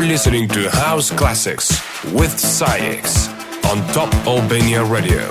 You're listening to House Classics with SAIX on Top Albania Radio.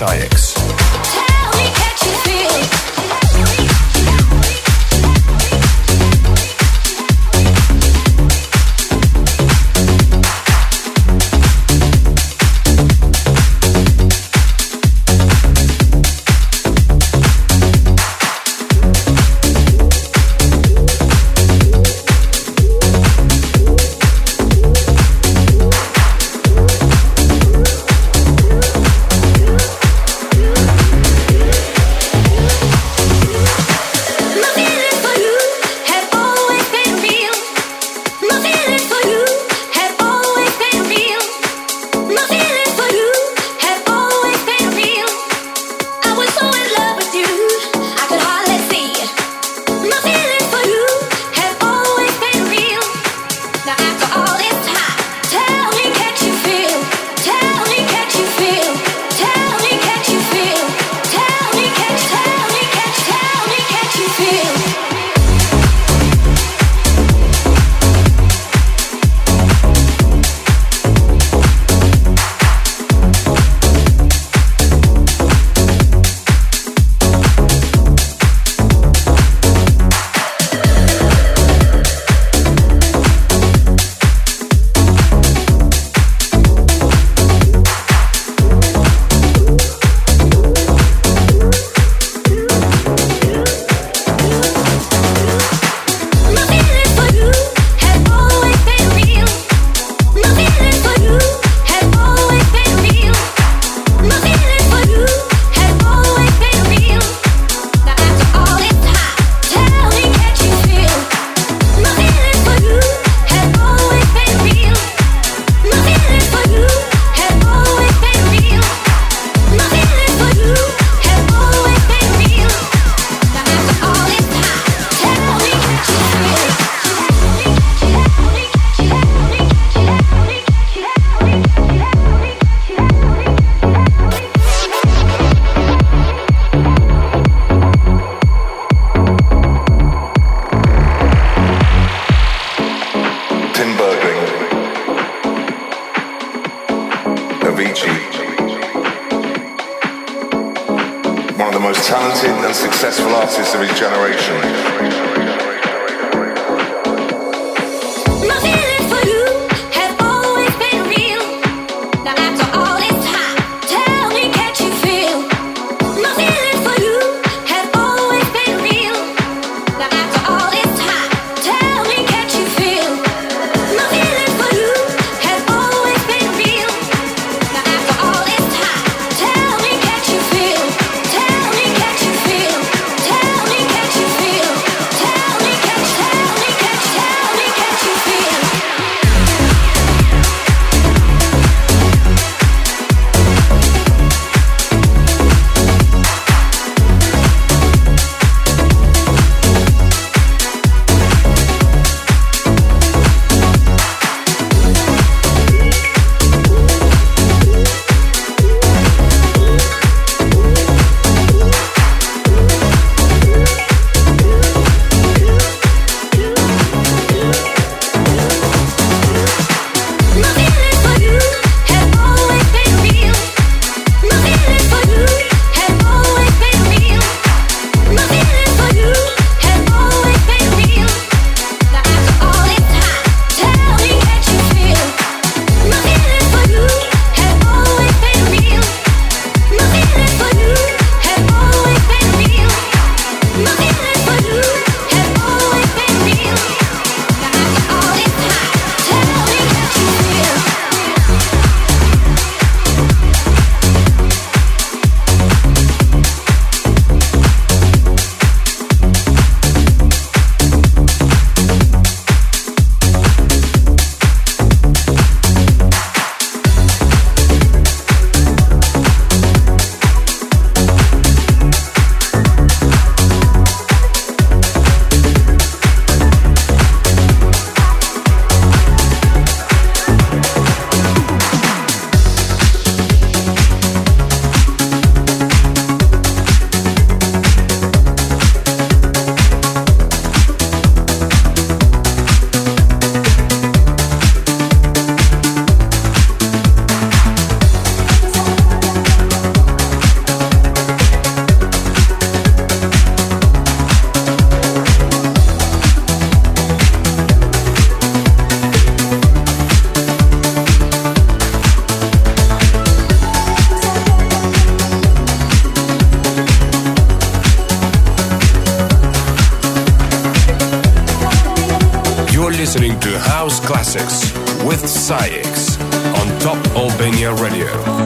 With Albania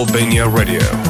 Albania Radio.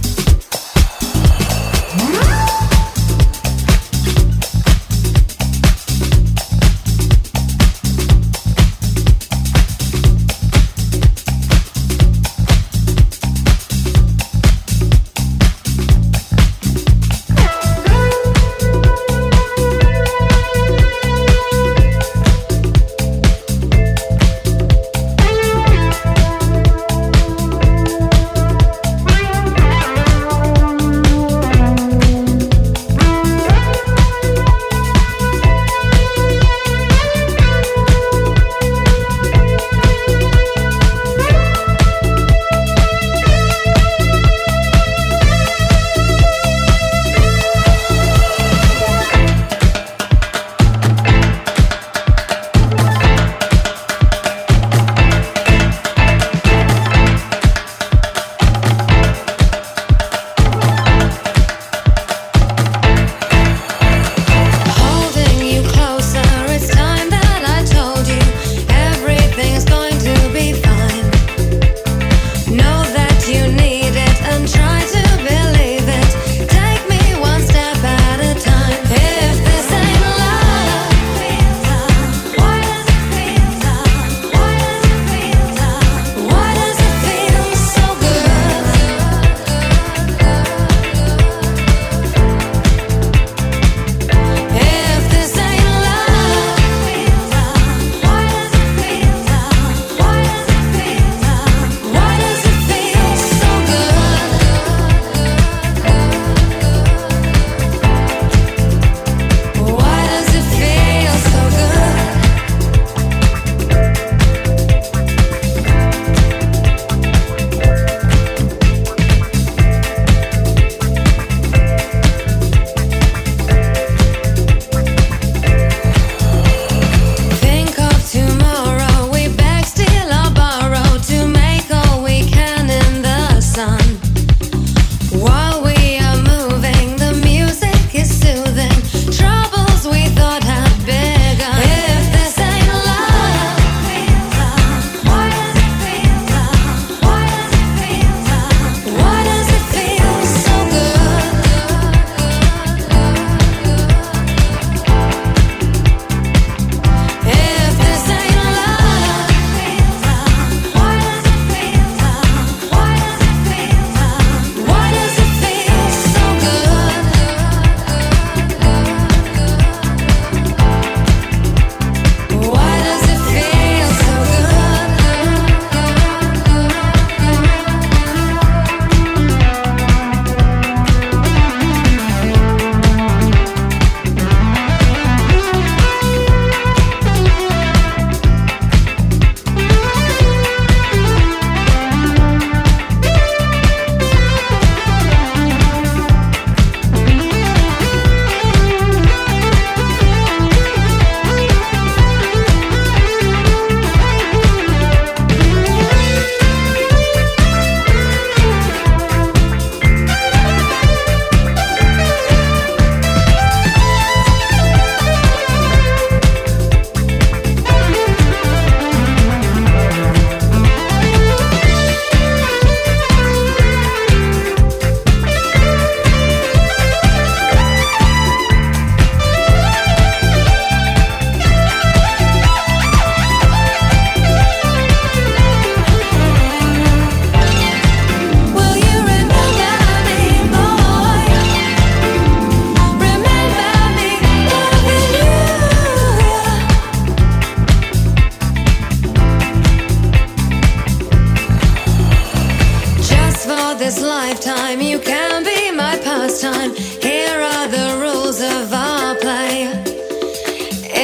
time. You can be my pastime. Here are the rules of our play.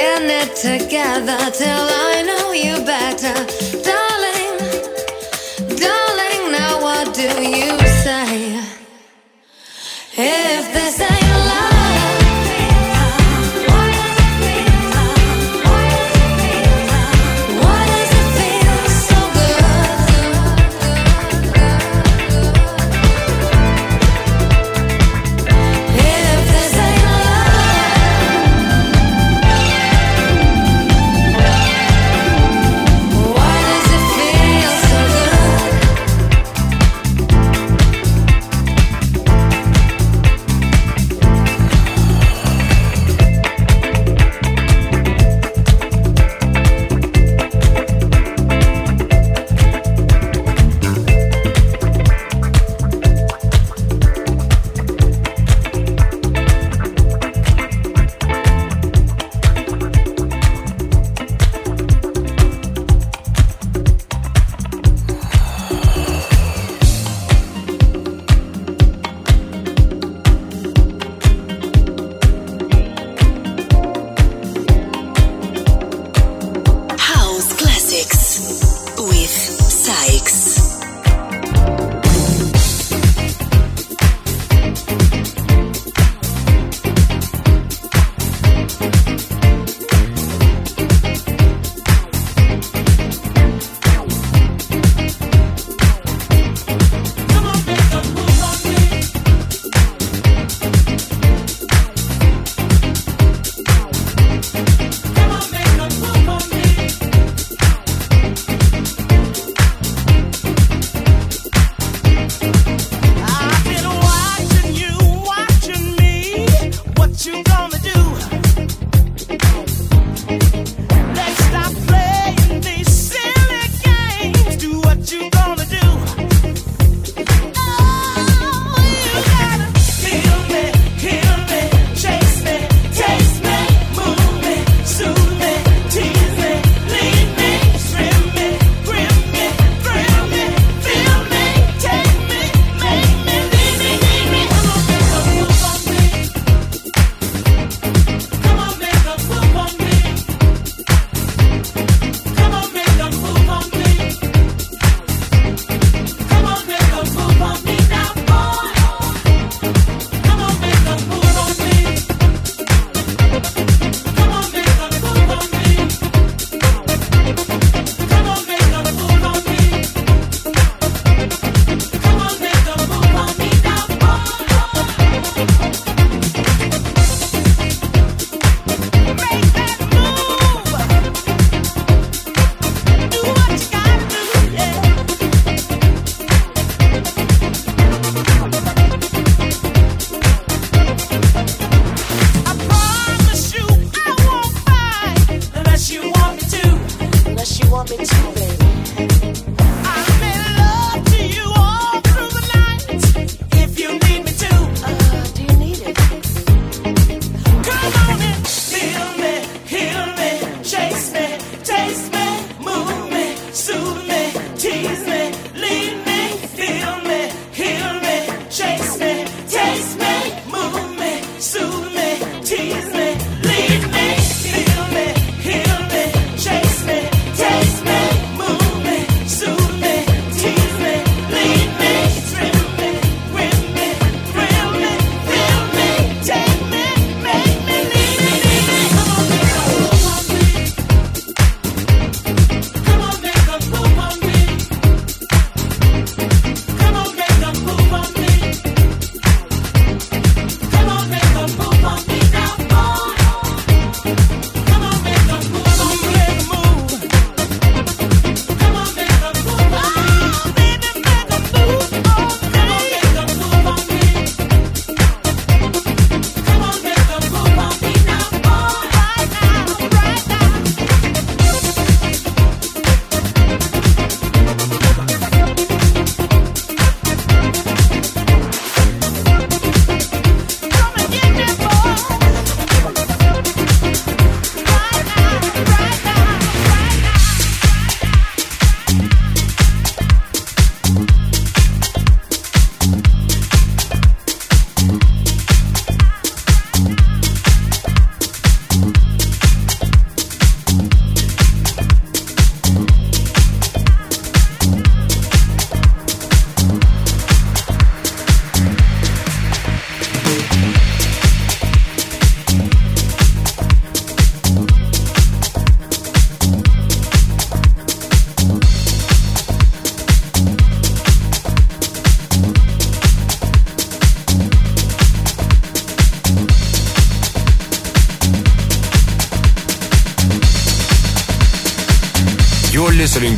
In it together till I know you better.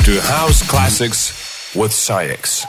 To House Classics with SAIX.